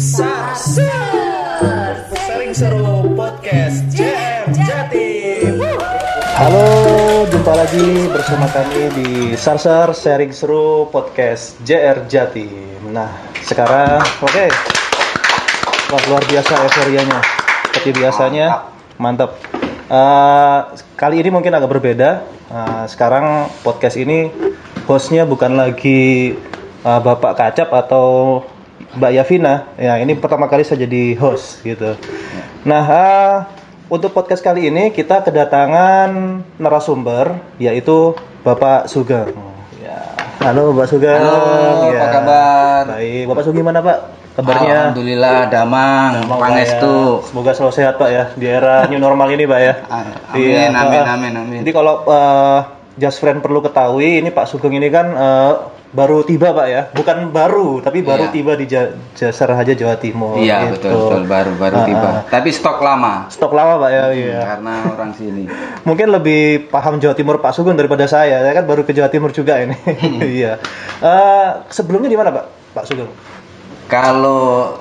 Sars Sering seru podcast JR Jatim Halo, jumpa lagi bersama kami di Sarsar Sharing Seru Podcast JR Jatim. Nah, sekarang oke. Wah, luar biasa euforianya. Seperti biasanya, mantap. Eh, kali ini mungkin agak berbeda. Eh, sekarang podcast ini hostnya bukan lagi eh, Bapak Kacap atau Mbak Yavina. Ya, ini pertama kali saya jadi host gitu. Nah, eh, untuk podcast kali ini kita kedatangan narasumber yaitu Bapak Sugeng. Ya. Halo Bapak Sugeng. Halo, Ya. apa kabar? Baik, Bapak Sugeng gimana Pak? Kabarnya? Alhamdulillah damang, Gampang, Pak, pangestu. ya. Semoga selalu sehat Pak ya di era new normal ini Pak ya. Amin, Iya, amin, Pak. amin, amin. Jadi kalau eh, Just Friend perlu ketahui ini Pak Sugeng ini kan eh, baru tiba Pak ya, bukan baru tapi baru Iya. tiba di Ja- Jasa Raja Jawa Timur. Iya gitu. betul betul baru baru Ah, tiba. Tapi stok lama. Stok lama Pak ya, iya. Karena orang sini. Mungkin lebih paham Jawa Timur Pak Sugeng daripada saya. Saya kan baru ke Jawa Timur juga ini. Iya. Eh, sebelumnya di mana Pak? Pak Sugeng? Kalau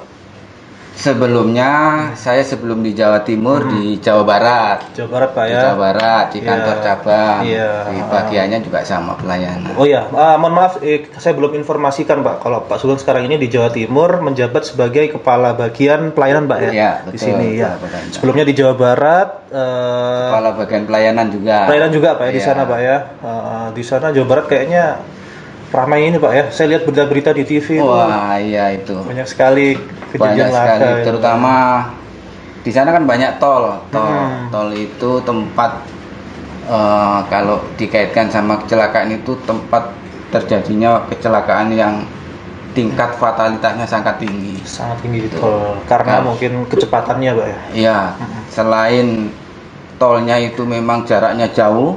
sebelumnya saya sebelum di Jawa Timur di Jawa Barat. Jawa Barat Pak Di ya. Jawa Barat di Iya. kantor cabang. Iya. Di bagiannya juga sama pelayanan. Oh ya, ah, mohon maaf, eh, saya belum informasikan Pak. Kalau Pak Sugeng sekarang ini di Jawa Timur menjabat sebagai kepala bagian pelayanan Pak ya. Iya, di betul, sini ya. betul. Sebelumnya di Jawa Barat. eh, Kepala bagian pelayanan juga. pelayanan juga Pak ya di Iya. sana Pak ya. Eh, di sana Jawa Barat kayaknya ramai ini Pak ya. Saya lihat berita-berita di TV itu Wah iya itu. banyak sekali banyak sekali laka. ya. terutama di sana kan banyak tol tol Hmm. tol itu tempat eh, kalau dikaitkan sama kecelakaan itu tempat terjadinya kecelakaan yang tingkat fatalitasnya sangat tinggi sangat tinggi tol karena Nah. mungkin kecepatannya Pak ya. Iya selain tolnya itu memang jaraknya jauh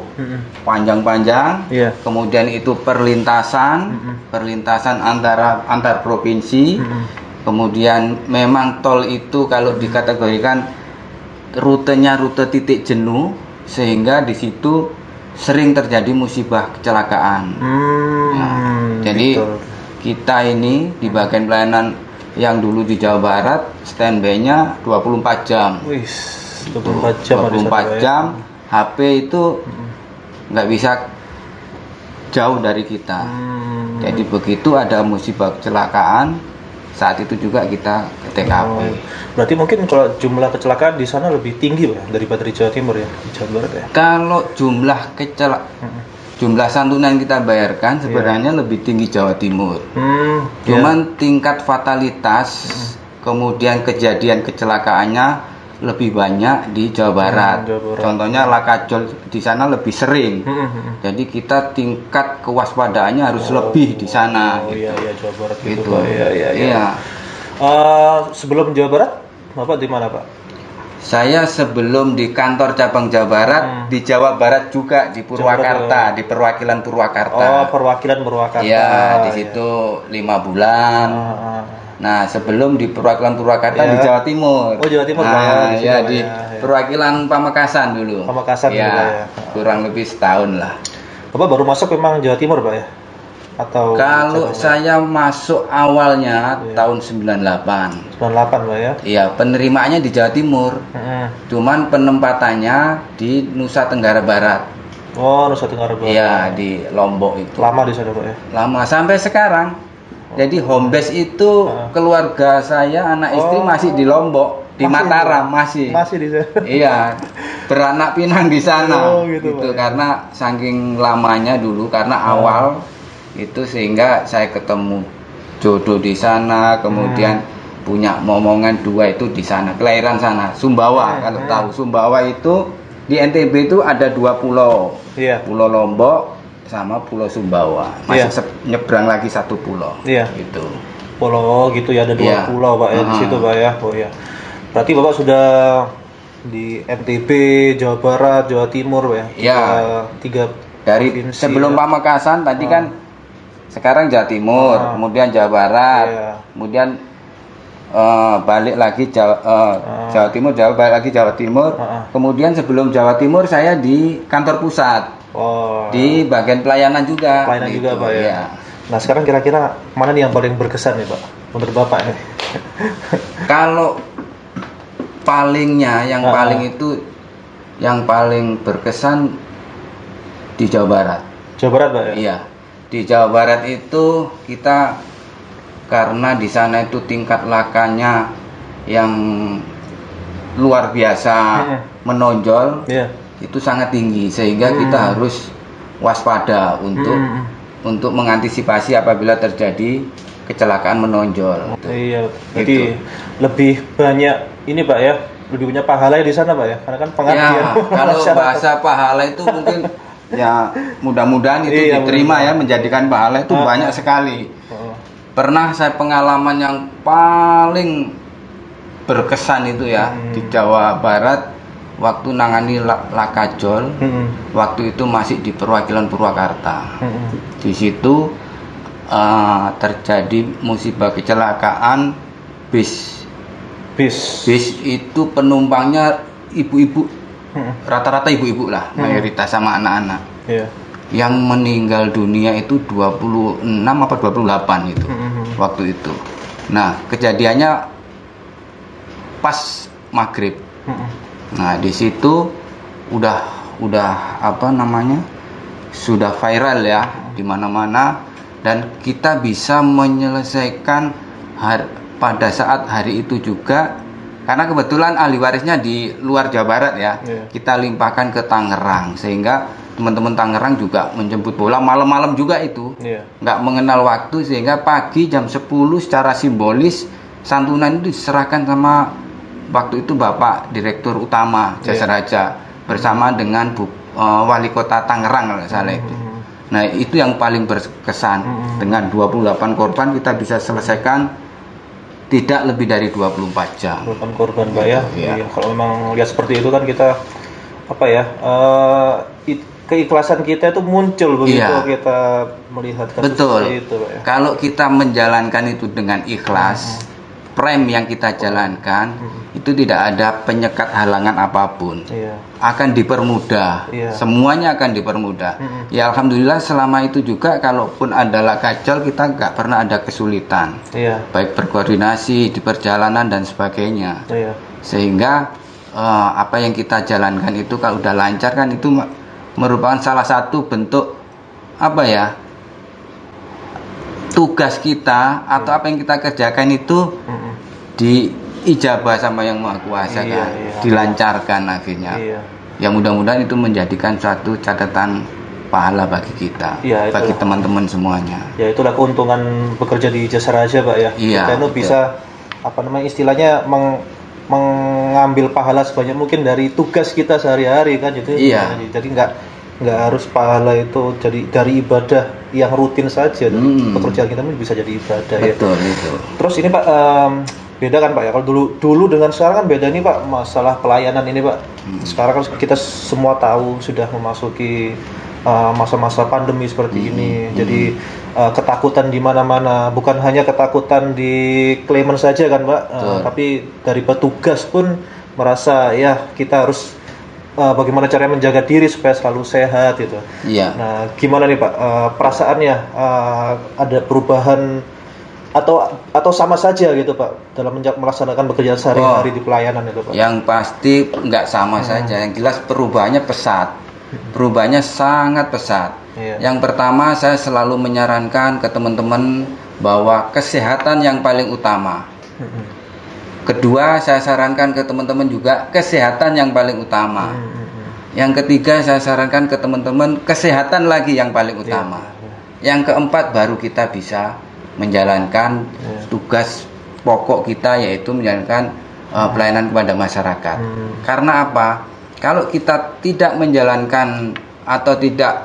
panjang-panjang Iya. kemudian itu perlintasan Mm-mm. perlintasan antara antar provinsi Mm-mm. Kemudian memang tol itu kalau dikategorikan rutenya rute titik jenuh sehingga di situ sering terjadi musibah kecelakaan. Hmm, Nah, jadi gitu. kita ini di bagian pelayanan yang dulu di Jawa Barat standby-nya 24 jam. Wih, 24 jam ada 24 satu, ya. jam HP itu Mm-mm. nggak bisa jauh dari kita. Hmm. Jadi begitu ada musibah kecelakaan, saat itu juga kita ke TKP. Oh, berarti mungkin kalau jumlah kecelakaan di sana lebih tinggi Pak, daripada di Jawa Timur ya, di Jawa Barat ya. Kalau jumlah kecela Mm-mm. jumlah santunan kita bayarkan sebenarnya lebih tinggi Jawa Timur. Hmm, ya. Cuman tingkat fatalitas kemudian kejadian kecelakaannya lebih banyak di Jawa Barat. Jawa Barat. Contohnya lakajol di sana lebih sering. Mm, mm, mm. Jadi kita tingkat kewaspadaannya harus Oh. lebih di sana. Oh iya iya Jawa Barat gitu, Gitu. Iya iya iya. Iya. Eh, sebelum Jawa Barat, Bapak di mana Pak? Saya sebelum di kantor cabang Jawa Barat Hmm. di Jawa Barat juga di Purwakarta di perwakilan Purwakarta. Oh, perwakilan Purwakarta. Iya di iya. situ lima bulan. Ah, ah. Nah sebelum di perwakilan Purwakarta Iya. di Jawa Timur. Oh, Jawa Timur, Nah, Pak, ya, ya di ya, ya. perwakilan Pamekasan dulu. Pamekasan ya, dulu, ya. Kurang lebih setahun lah. Bapak baru masuk memang Jawa Timur Pak ya? Atau Kalau saya masuk awalnya Iya. tahun 98. 98 Pak ya? Iya penerimaannya di Jawa Timur. Mm-mm. Cuman penempatannya di Nusa Tenggara Barat. Oh, Nusa Tenggara Barat. Iya di Lombok itu. Lama di sana Pak ya? Lama sampai sekarang. Jadi home base itu Ah. keluarga saya anak istri Oh. masih di Lombok, di Masih, Mataram masih. Masih di sana. Iya, beranak pinang di sana. Oh, gitu, Pak, ya. karena saking lamanya dulu karena Oh. awal itu sehingga saya ketemu jodoh di sana, kemudian Hmm. punya momongan dua itu di sana, kelahiran sana, Sumbawa. Hmm, Kalau tahu Sumbawa itu di NTB itu ada dua pulau. Iya. Pulau Lombok sama Pulau Sumbawa. Masih Iya. sep- nyebrang lagi satu pulau. Iya. Gitu. Pulau gitu ya ada dua Iya. pulau Pak ya di Ah. situ Pak ya. Oh ya. Berarti Bapak sudah di NTB, Jawa Barat, Jawa Timur Pak ya. Iya. Tiga, tiga Dari provinsi, sebelum ya. Pamekasan tadi Ah. kan sekarang Jawa Timur, Ah. kemudian Jawa Barat, Iya. kemudian eh, balik lagi Jawa, eh, Ah. Jawa Timur, Jawa balik lagi Jawa Timur. Ah. Kemudian sebelum Jawa Timur saya di kantor pusat Oh. di bagian pelayanan juga. pelayanan juga gitu, Pak ya. iya. Nah sekarang kira-kira mana nih yang paling berkesan nih Pak menurut Bapak nih? Kalau palingnya yang Ah. paling itu yang paling berkesan di Jawa Barat. Jawa Barat Pak ya? Iya. Di Jawa Barat itu kita karena di sana itu tingkat lakanya yang luar biasa Mm-mm. menonjol Iya. Itu sangat tinggi sehingga kita Hmm. harus waspada untuk Mm-mm. untuk mengantisipasi apabila terjadi kecelakaan menonjol. Iya, jadi Gitu. lebih banyak ini Pak ya, lebih banyak pahala di sana Pak ya, karena kan pengabdian Ya, kalau bahasa pahala itu mungkin ya mudah-mudahan itu Iya, diterima mudah-mudahan. ya menjadikan pahala itu Ah. banyak sekali. Oh, Pernah saya pengalaman yang paling berkesan itu ya Hmm. di Jawa Barat waktu nangani la- lakajol. mm-mm, Waktu itu masih di perwakilan Purwakarta. mm-mm. Di situ eh, terjadi musibah kecelakaan bis. bis. Bis itu penumpangnya ibu-ibu, rata-rata ibu-ibu lah, Hmm. mayoritas sama anak-anak. Iya. Yang meninggal dunia itu 26 apa 28 itu Mm-mm. waktu itu. Nah, kejadiannya pas maghrib. Mm-mm. Nah, di situ udah udah apa namanya? sudah viral ya di mana-mana dan kita bisa menyelesaikan har- pada saat hari itu juga karena kebetulan ahli warisnya di luar Jawa Barat ya. Iya. Kita limpahkan ke Tangerang sehingga teman-teman Tangerang juga menjemput bola malam-malam juga itu Iya. nggak mengenal waktu sehingga pagi jam 10 secara simbolis santunan itu diserahkan sama waktu itu Bapak Direktur Utama Jasa. Raja bersama dengan Bu, eh, Wali Kota Tangerang kalau salah itu. Mm-mm. Nah, itu yang paling berkesan. Mm-mm. Dengan 28 korban kita bisa selesaikan tidak lebih dari 24 jam. Bukan korban Pak ya. Iya. Iya, Kalau memang lihat seperti itu kan kita apa ya? eh, it- keikhlasan kita itu muncul begitu Iya. kita melihat kasus Betul. seperti itu Pak ya. Kalau kita menjalankan itu dengan ikhlas, prem yang kita jalankan Mm-mm. itu tidak ada penyekat halangan apa pun. Iya. Akan dipermudah. Iya. Semuanya akan dipermudah. Mm-mm. Ya alhamdulillah selama itu juga kalaupun adalah kacau kita nggak pernah ada kesulitan. Iya. Baik berkoordinasi di perjalanan dan sebagainya. Iya. Sehingga eh, apa yang kita jalankan itu kalau udah lancar kan itu me- merupakan salah satu bentuk apa ya tugas kita atau apa yang kita kerjakan itu Mm-mm. diijabah sama yang maha kuasa Iya, kan iya. dilancarkan akhirnya Iya. ya mudah-mudahan itu menjadikan suatu catatan pahala bagi kita Iya, bagi teman-teman semuanya Ya itulah keuntungan bekerja di jasa raja pak ya. Iya, Kita itu betul. bisa apa namanya istilahnya meng- mengambil pahala sebanyak mungkin dari tugas kita sehari-hari kan jadi Iya. jadi nggak nggak harus pahala itu jadi dari ibadah yang rutin saja Hmm. pekerjaan kita pun bisa jadi ibadah ya. betul itu Terus ini pak em, beda kan pak ya kalau dulu dulu dengan sekarang kan beda nih pak masalah pelayanan ini pak. Hmm. Sekarang kan kita semua tahu sudah memasuki uh, masa-masa pandemi seperti Hmm. ini. Jadi uh, ketakutan di mana-mana bukan hanya ketakutan di klaiman saja kan pak, Uh, tapi dari petugas pun merasa ya kita harus uh, bagaimana caranya menjaga diri supaya selalu sehat gitu. iya Nah, gimana nih Pak eh, perasaannya eh, ada perubahan atau atau sama saja gitu Pak dalam melaksanakan pekerjaan sehari-hari Oh. di pelayanan itu Pak? Yang pasti nggak sama Hmm. saja. Yang jelas perubahannya pesat. Perubahannya sangat pesat. Iya. Yang pertama saya selalu menyarankan ke teman-teman bahwa kesehatan yang paling utama. Mm-mm. Kedua saya sarankan ke teman-teman juga kesehatan yang paling utama. Mm-mm. Yang ketiga saya sarankan ke teman-teman kesehatan lagi yang paling Iya, utama. Yang keempat baru kita bisa menjalankan Iya. tugas pokok kita yaitu menjalankan uh, pelayanan kepada masyarakat. Hmm. Karena apa? Kalau kita tidak menjalankan atau tidak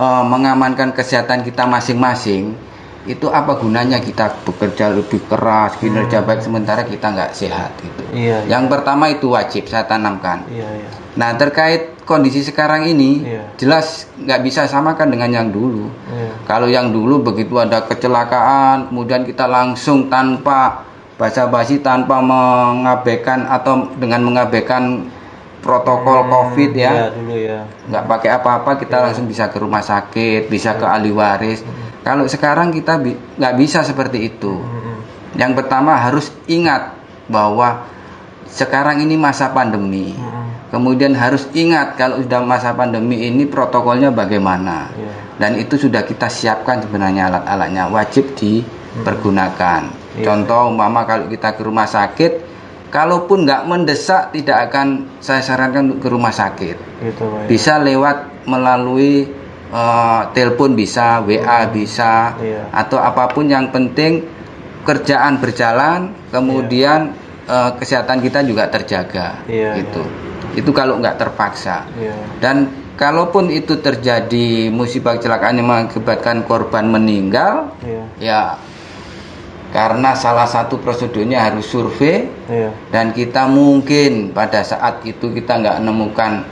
uh, mengamankan kesehatan kita masing-masing, itu apa gunanya kita bekerja lebih keras, kinerja baik sementara kita nggak sehat gitu. Hmm. Iya, iya. Yang pertama itu wajib saya tanamkan. Iya, iya. Nah terkait kondisi sekarang ini, Iya. jelas nggak bisa samakan dengan yang dulu. Iya. Kalau yang dulu begitu ada kecelakaan, kemudian kita langsung tanpa basa-basi, tanpa mengabaikan atau dengan mengabaikan protokol COVID Iya, ya, dulu ya. nggak pakai apa-apa kita langsung bisa ke rumah sakit, bisa ke ahli waris. Kalau sekarang kita bi- nggak bisa seperti itu. Mm-mm. Yang pertama harus ingat bahwa sekarang ini masa pandemi. Mm-mm. Kemudian harus ingat kalau sudah masa pandemi ini protokolnya bagaimana. Iya. Dan itu sudah kita siapkan sebenarnya alat-alatnya wajib dipergunakan. Iya. Contoh umpama kalau kita ke rumah sakit, kalaupun nggak mendesak tidak akan saya sarankan untuk ke rumah sakit. Gitu Pak. ya. Bisa lewat melalui eh, telepon bisa, WA bisa, Iya. atau apa pun yang penting kerjaan berjalan, kemudian eh, kesehatan kita juga terjaga. Iya, gitu. Itu kalau nggak terpaksa. Iya. Dan kalaupun itu terjadi musibah kecelakaan yang mengakibatkan korban meninggal, Iya. ya karena salah satu prosedurnya harus survei Iya. dan kita mungkin pada saat itu kita nggak menemukan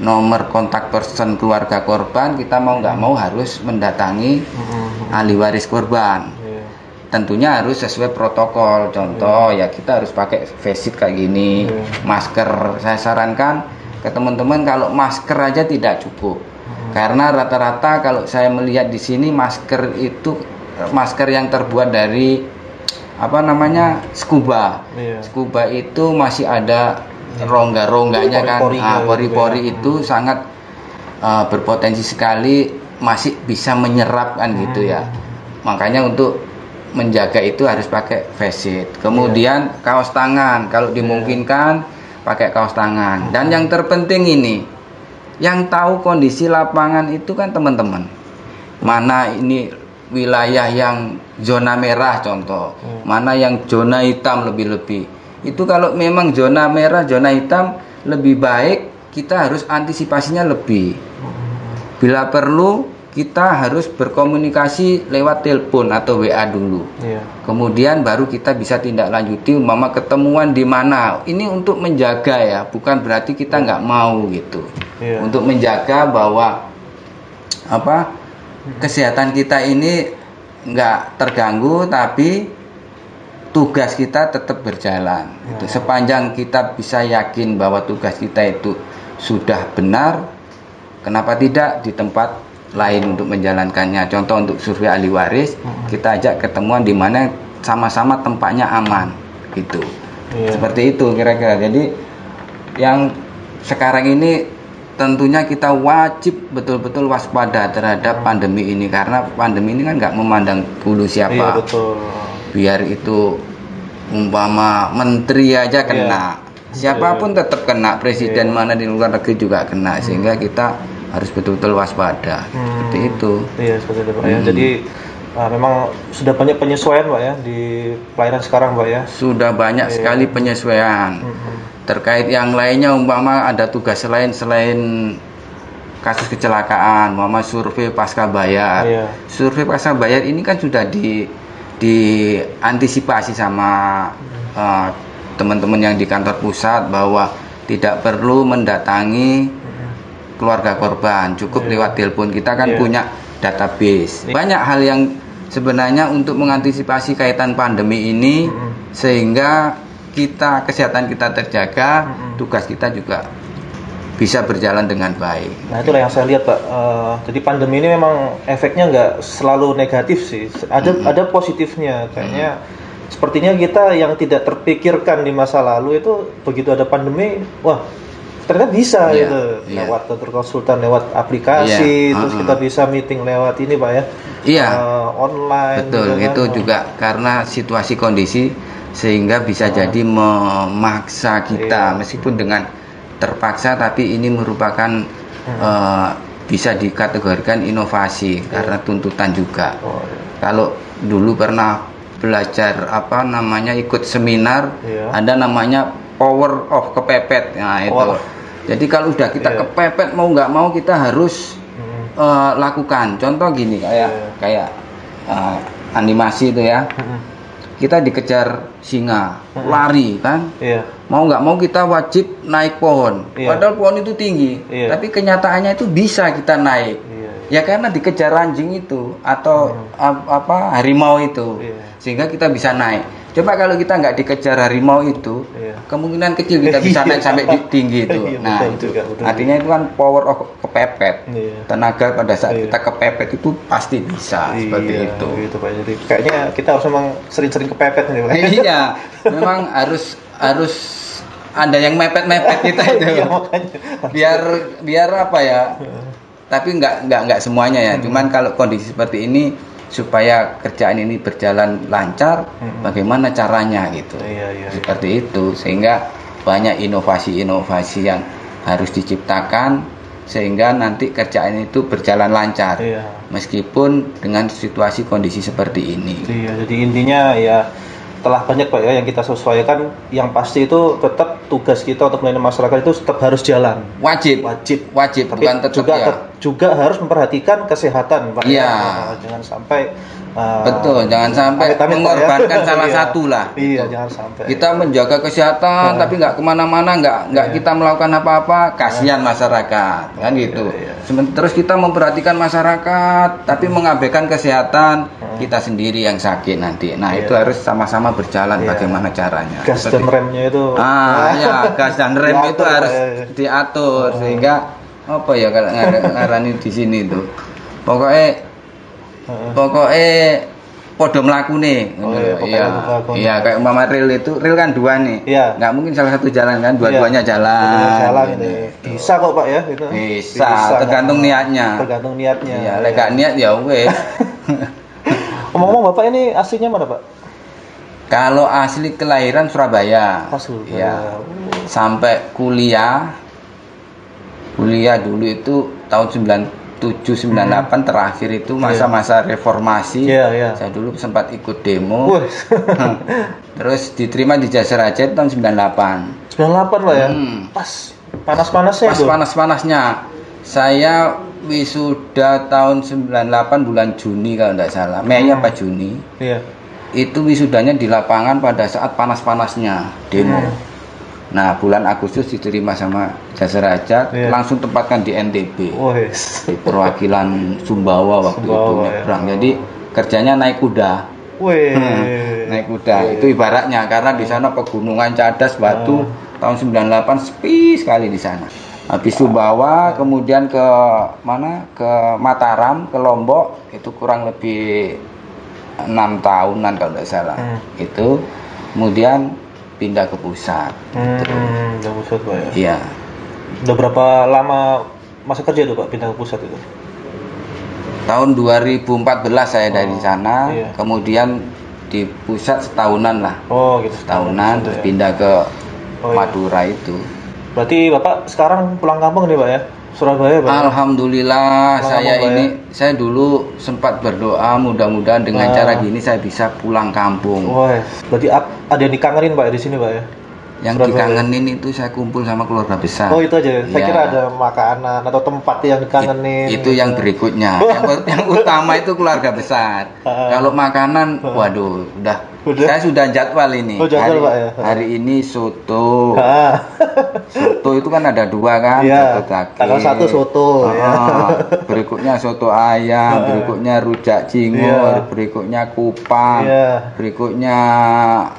nomor kontak person keluarga korban, kita mau nggak mau harus mendatangi Mm-mm. ahli waris korban. Iya. Tentunya harus sesuai protokol. Contoh ya kita harus pakai face kayak gini, Iya. masker. Saya sarankan ke teman-teman kalau masker aja tidak cukup. Karena rata-rata kalau saya melihat di sini masker itu masker yang terbuat dari apa namanya scuba. Iya. Scuba itu masih ada rongga-rongganya kan. Pori-porinya Ah, gitu pori-pori ya. itu sangat uh, berpotensi sekali masih bisa menyerap kan gitu ya. Makanya untuk menjaga itu harus pakai face shield. Kemudian kaos tangan kalau dimungkinkan pakai kaos tangan. Dan yang terpenting ini yang tahu kondisi lapangan itu kan teman-teman. Mana ini wilayah yang zona merah contoh, Hmm. mana yang zona hitam lebih-lebih. Itu kalau memang zona merah, zona hitam lebih baik kita harus antisipasinya lebih. Bila perlu kita harus berkomunikasi lewat telepon atau WA dulu. Iya. Kemudian baru kita bisa tindak lanjuti umpama ketemuan di mana. Ini untuk menjaga ya, bukan berarti kita nggak mau gitu. Iya. Untuk menjaga bahwa apa kesehatan kita ini nggak terganggu tapi tugas kita tetap berjalan. Gitu. Sepanjang kita bisa yakin bahwa tugas kita itu sudah benar, kenapa tidak di tempat lain untuk menjalankannya. Contoh untuk survei ahli waris, kita ajak ketemuan di mana sama-sama tempatnya aman, gitu. Iya. Seperti itu kira-kira. Jadi yang sekarang ini tentunya kita wajib betul-betul waspada terhadap pandemi ini karena pandemi ini kan nggak memandang bulu Iya siapa betul. biar itu umpama menteri aja kena Iya. siapa pun tetap kena presiden mana di luar negeri juga kena sehingga kita harus betul-betul waspada Hmm. seperti itu Iya seperti itu Pak ya. Hmm. Jadi ah, memang sudah banyak penyesuaian Pak ya di pelayanan sekarang Pak ya. sudah banyak Iya. sekali penyesuaian Mm-mm. terkait yang lainnya umpama ada tugas selain selain kasus kecelakaan umpama survei pasca bayar Iya. survei pasca bayar ini kan sudah di diantisipasi sama eh, teman-teman yang di kantor pusat bahwa tidak perlu mendatangi keluarga korban cukup Iya. lewat telepon kita kan Iya. punya database Iya. banyak hal yang sebenarnya untuk mengantisipasi kaitan pandemi ini Mm-mm. sehingga kita kesehatan kita terjaga Mm-mm. tugas kita juga bisa berjalan dengan baik Nah itulah yang saya lihat Pak. Eh, jadi pandemi ini memang efeknya nggak selalu negatif sih. Ada ada positifnya. Kayaknya sepertinya kita yang tidak terpikirkan di masa lalu itu begitu ada pandemi, wah ternyata bisa Iya, gitu. iya. Lewat konsultan, lewat aplikasi, Iya, terus uh-uh. kita bisa meeting lewat ini Pak ya. Iya. Eh, online. Betul, gitu kan. itu juga karena situasi kondisi sehingga bisa jadi memaksa kita Iya. meskipun dengan terpaksa tapi ini merupakan eh, bisa dikategorikan inovasi karena tuntutan juga. Oh, iya. Kalau dulu pernah belajar apa namanya ikut seminar Iya. ada namanya power of kepepet. Nah, itu. Power. Jadi kalau udah kita Iya. kepepet mau nggak mau kita harus Hmm. eh, lakukan. Contoh gini kayak Iya. kayak eh, animasi itu ya. Mm-mm. Kita dikejar singa, Mm-mm. lari kan. Iya. Mau nggak mau kita wajib naik pohon. Iya. Padahal pohon itu tinggi, Iya. tapi kenyataannya itu bisa kita naik. Iya. Ya karena dikejar anjing itu atau ap- apa harimau itu. Iya. Sehingga kita bisa naik. Coba kalau kita nggak dikejar harimau itu, Iya. kemungkinan kecil kita bisa naik sampai di tinggi itu. Iya, nah, betul itu juga, betul artinya itu kan power of kepepet. Iya. Tenaga pada saat Iya. kita kepepet itu pasti bisa seperti Iya, itu. gitu Pak. Jadi kayaknya kita harus memang sering-sering kepepet nih Pak. iya, memang harus harus ada yang mepet-mepet kita itu. Iya, makanya. biar biar apa ya? Tapi nggak nggak nggak semuanya ya. Hmm. Cuman kalau kondisi seperti ini supaya kerjaan ini berjalan lancar, Hmm. bagaimana caranya gitu. Iya, iya. Seperti itu sehingga banyak inovasi-inovasi yang harus diciptakan sehingga nanti kerjaan itu berjalan lancar. Iya. Meskipun dengan situasi kondisi seperti ini. Iya, jadi intinya ya telah banyak Pak ya yang kita sesuaikan yang pasti itu tetap tugas kita untuk melayani masyarakat itu tetap harus jalan Wajib, wajib wajib tapi bukan tetap juga ya. Juga harus memperhatikan kesehatan Pak Iya. ya. jangan sampai uh, Betul, jangan sampai Pak, ya. mengorbankan salah Iya. satu lah. iya gitu. jangan sampai Kita menjaga kesehatan, Nah. tapi nggak ke mana-mana, nggak nggak Iya. kita melakukan apa-apa, kasihan masyarakat, kan gitu. iya. Semen- Terus kita memperhatikan masyarakat, tapi mengabaikan kesehatan kita sendiri yang sakit nanti. Nah Iya. itu harus sama-sama berjalan Iya. bagaimana caranya. gas Seperti- dan remnya itu Ah, ya, gas dan rem itu harus ya. diatur sehingga apa ya kalau ngar- ngarani di sini tuh. Pokoknya pokoknya podo mlakune Oh, iya, iya iya kayak umpama rel itu rel kan dua nih Iya. nggak mungkin salah satu jalan kan dua-duanya Iya. jalan jalan gitu. gitu. bisa kok Pak ya itu Bisa, tergantung nggak- niatnya. tergantung niatnya iya gak niat ya wes ngomong-ngomong Bapak ini aslinya mana Pak kalau asli kelahiran Surabaya Surabaya. Iya. sampai kuliah kuliah dulu itu tahun 97 98 terakhir itu masa-masa reformasi. Iya, iya. saya dulu sempat ikut demo. Wih, terus diterima di Jasa Raja tahun 98 98 Pak ya? Hmm. pas panas-panasnya pas panas-panasnya. Saya wisuda tahun 98 bulan Juni kalau tidak salah. Mei apa Juni. Iya. Itu wisudanya di lapangan pada saat panas-panasnya demo. Hmm. Nah bulan Agustus diterima sama Jasa Raja Iya. langsung tempatkan di NTB Wih. di perwakilan Sumbawa waktu itu Sumbawa, ya. nyebrang jadi kerjanya naik kuda Wih. naik kuda itu ibaratnya karena di sana pegunungan cadas batu Ah. tahun 98 sepi sekali di sana habis Sumbawa kemudian ke mana ke Mataram ke Lombok itu kurang lebih enam tahunan kalau tidak salah Hmm. itu kemudian pindah ke pusat Hmm, udah pusat Pak ya. iya Udah berapa lama masa kerja tuh Pak pindah ke pusat itu? tahun 2014 saya dari Oh, sana iya. kemudian di pusat setahunan lah Oh gitu. tahunan Gitu terus ya. pindah ke Oh, iya. Madura itu Berarti Bapak sekarang pulang kampung nih Pak ya? Surabaya Pak? ya? Alhamdulillah Pulang saya kampung, Pak, ini saya dulu sempat berdoa mudah-mudahan dengan Ah. cara gini saya bisa pulang kampung. Wah, berarti ada yang dikangenin Pak di sini Pak ya? Yang Surabaya. dikangenin itu saya kumpul sama keluarga besar. Oh itu aja. Saya Iya. kira ada makanan atau tempat yang dikangenin. It- itu yang berikutnya. Yang, yang utama itu keluarga besar. Ah. Kalau makanan, waduh, udah. Udah? Saya sudah jadwal ini. Oh, jadwal, hari, Pak, ya? hari ini soto. Ah. Soto itu kan ada dua kan, Iya. soto daging. Tanggal satu soto, ya. Berikutnya soto ayam, berikutnya rujak cingur, Iya. berikutnya kupang, Iya. berikutnya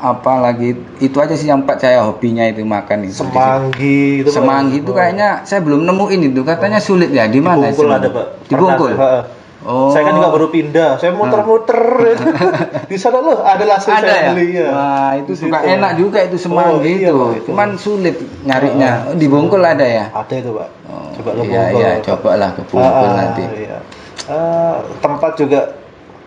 apa lagi? Itu aja sih yang empat saya hobinya itu makan itu. Semanggi itu Pak. Semanggi itu kayaknya saya belum nemuin itu, katanya sulit ya. Di mana? Dibungkul ada Pak. Di Bungkul? Pernah, ha. Oh. Saya kan juga baru pindah. Saya muter-muter. di sana loh ada langsung ada saya ya? beli ya. Wah, itu Di juga situ. enak juga itu semanggi Oh, iya, itu. Pak, itu. Cuman sulit nyarinya. Oh, di Bungkul ada ya? Ada itu Pak. Oh, Coba ke iya, Bungkul. iya, Pak. cobalah ke Bungkul Ah, nanti. Iya. Ah, tempat juga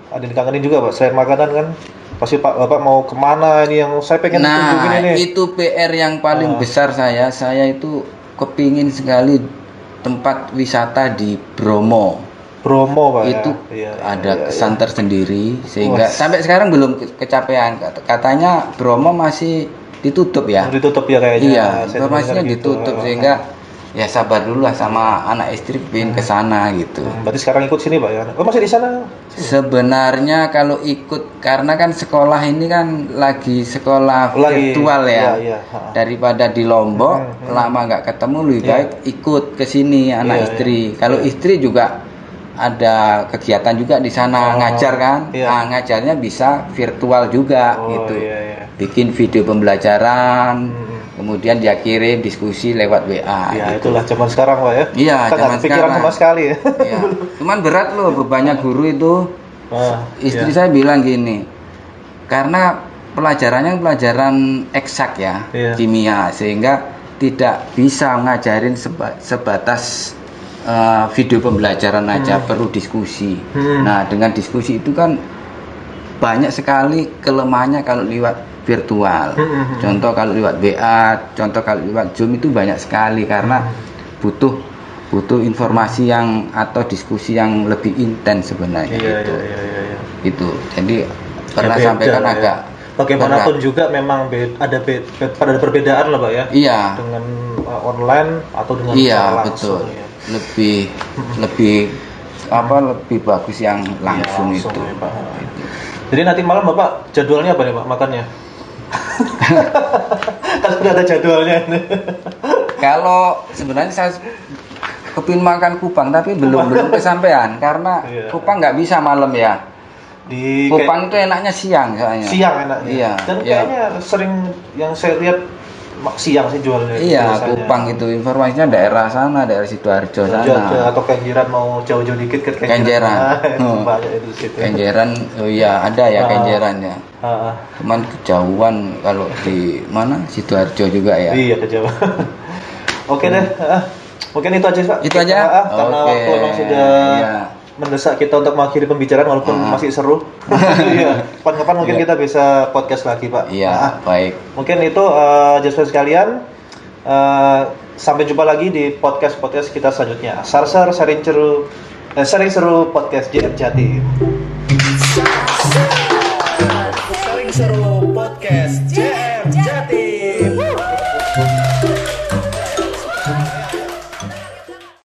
ada yang dikangenin juga Pak. Selain makanan kan pasti Pak Bapak mau ke mana ini yang saya pengen Nah, kunjungin ini. itu PR yang paling Ah. besar saya. Saya itu kepingin sekali tempat wisata di Bromo. Bromo Pak itu ya. Iya, ada iya, kesan tersendiri sehingga Wah. sampai sekarang belum ke- kecapean. Kat- Katanya Bromo masih ditutup iya. ya. Ditutup ya kayaknya. Iya, informasinya gitu. ditutup sehingga ya sabar dulu lah sama anak istri pin ke sana gitu. Hmm, Berarti sekarang ikut sini Pak ya? Oh masih di sana? Sebenarnya kalau ikut karena kan sekolah ini kan lagi sekolah Lagi, virtual ya. iya, iya. Daripada di Lombok Hmm, hmm. lama nggak ketemu lebih Iya. baik ikut ke sini anak Iya, istri. iya. Kalau istri juga ada kegiatan juga di sana Oh, ngajar kan. iya. Nah, ngajarnya bisa virtual juga Oh gitu. iya iya. bikin video pembelajaran Hmm. kemudian dia kirim diskusi lewat WA Ya gitu. itulah zaman sekarang pak ya. Iya, Kita zaman sekarang. sama sekali ya. Iya. cuman berat loh bebannya guru itu Ah, istri iya. saya bilang gini karena pelajarannya pelajaran eksak ya Iya. kimia sehingga tidak bisa ngajarin seba- sebatas eh, video pembelajaran aja perlu diskusi Hmm. nah dengan diskusi itu kan banyak sekali kelemahannya kalau lewat virtual Hmm, hmm, hmm. contoh kalau lewat WA contoh kalau lewat Zoom itu banyak sekali karena Hmm. butuh butuh informasi yang atau diskusi yang lebih intens sebenarnya Iya, gitu iya, iya, iya, iya. itu jadi pernah Ya, beda sampaikan ya. agak Bagaimanapun berat. juga memang ada be- be- ada perbedaan lah pak ya. iya Dengan uh, online atau dengan iya secara betul langsung, ya. Lebih lebih apa lebih bagus yang langsung, langsung itu ya, Pak. Jadi nanti malam bapak jadwalnya apa nih pak makannya? kan sudah ada jadwalnya. kalau sebenarnya saya kepin makan kupang tapi belum belum kesampaian karena Iya. kupang nggak bisa malam ya Di kupang itu enaknya siang soalnya siang enaknya. iya Dan iya. kayaknya sering yang saya lihat siang sih jualnya. Iya, biasanya. Kupang itu informasinya daerah sana, daerah Sidoarjo sana. atau Kenjeran mau jauh-jauh dikit ke Kenjeran. Kenjeran. Ah, Oh. banyak itu situ. Kenjeran, oh iya ada ya Ah. Kenjeran ya. Ah, ah. Cuman kejauhan kalau di mana Sidoarjo juga ya. Iya kejauhan. Oke deh. ah. Mungkin itu aja Pak. Itu aja? Ah, karena Oke. waktu sudah Iya. Mendesak kita untuk mengakhiri pembicaraan walaupun Ah. masih seru. Iya. Kapan-kapan mungkin Iya. kita bisa podcast lagi Pak. Iya, Ah, baik. Mungkin itu uh, just sekalian. Eh, sampai jumpa lagi di podcast podcast kita selanjutnya. Sarsar sering seru, eh, sering seru podcast JR Jati. Sering seru podcast JR.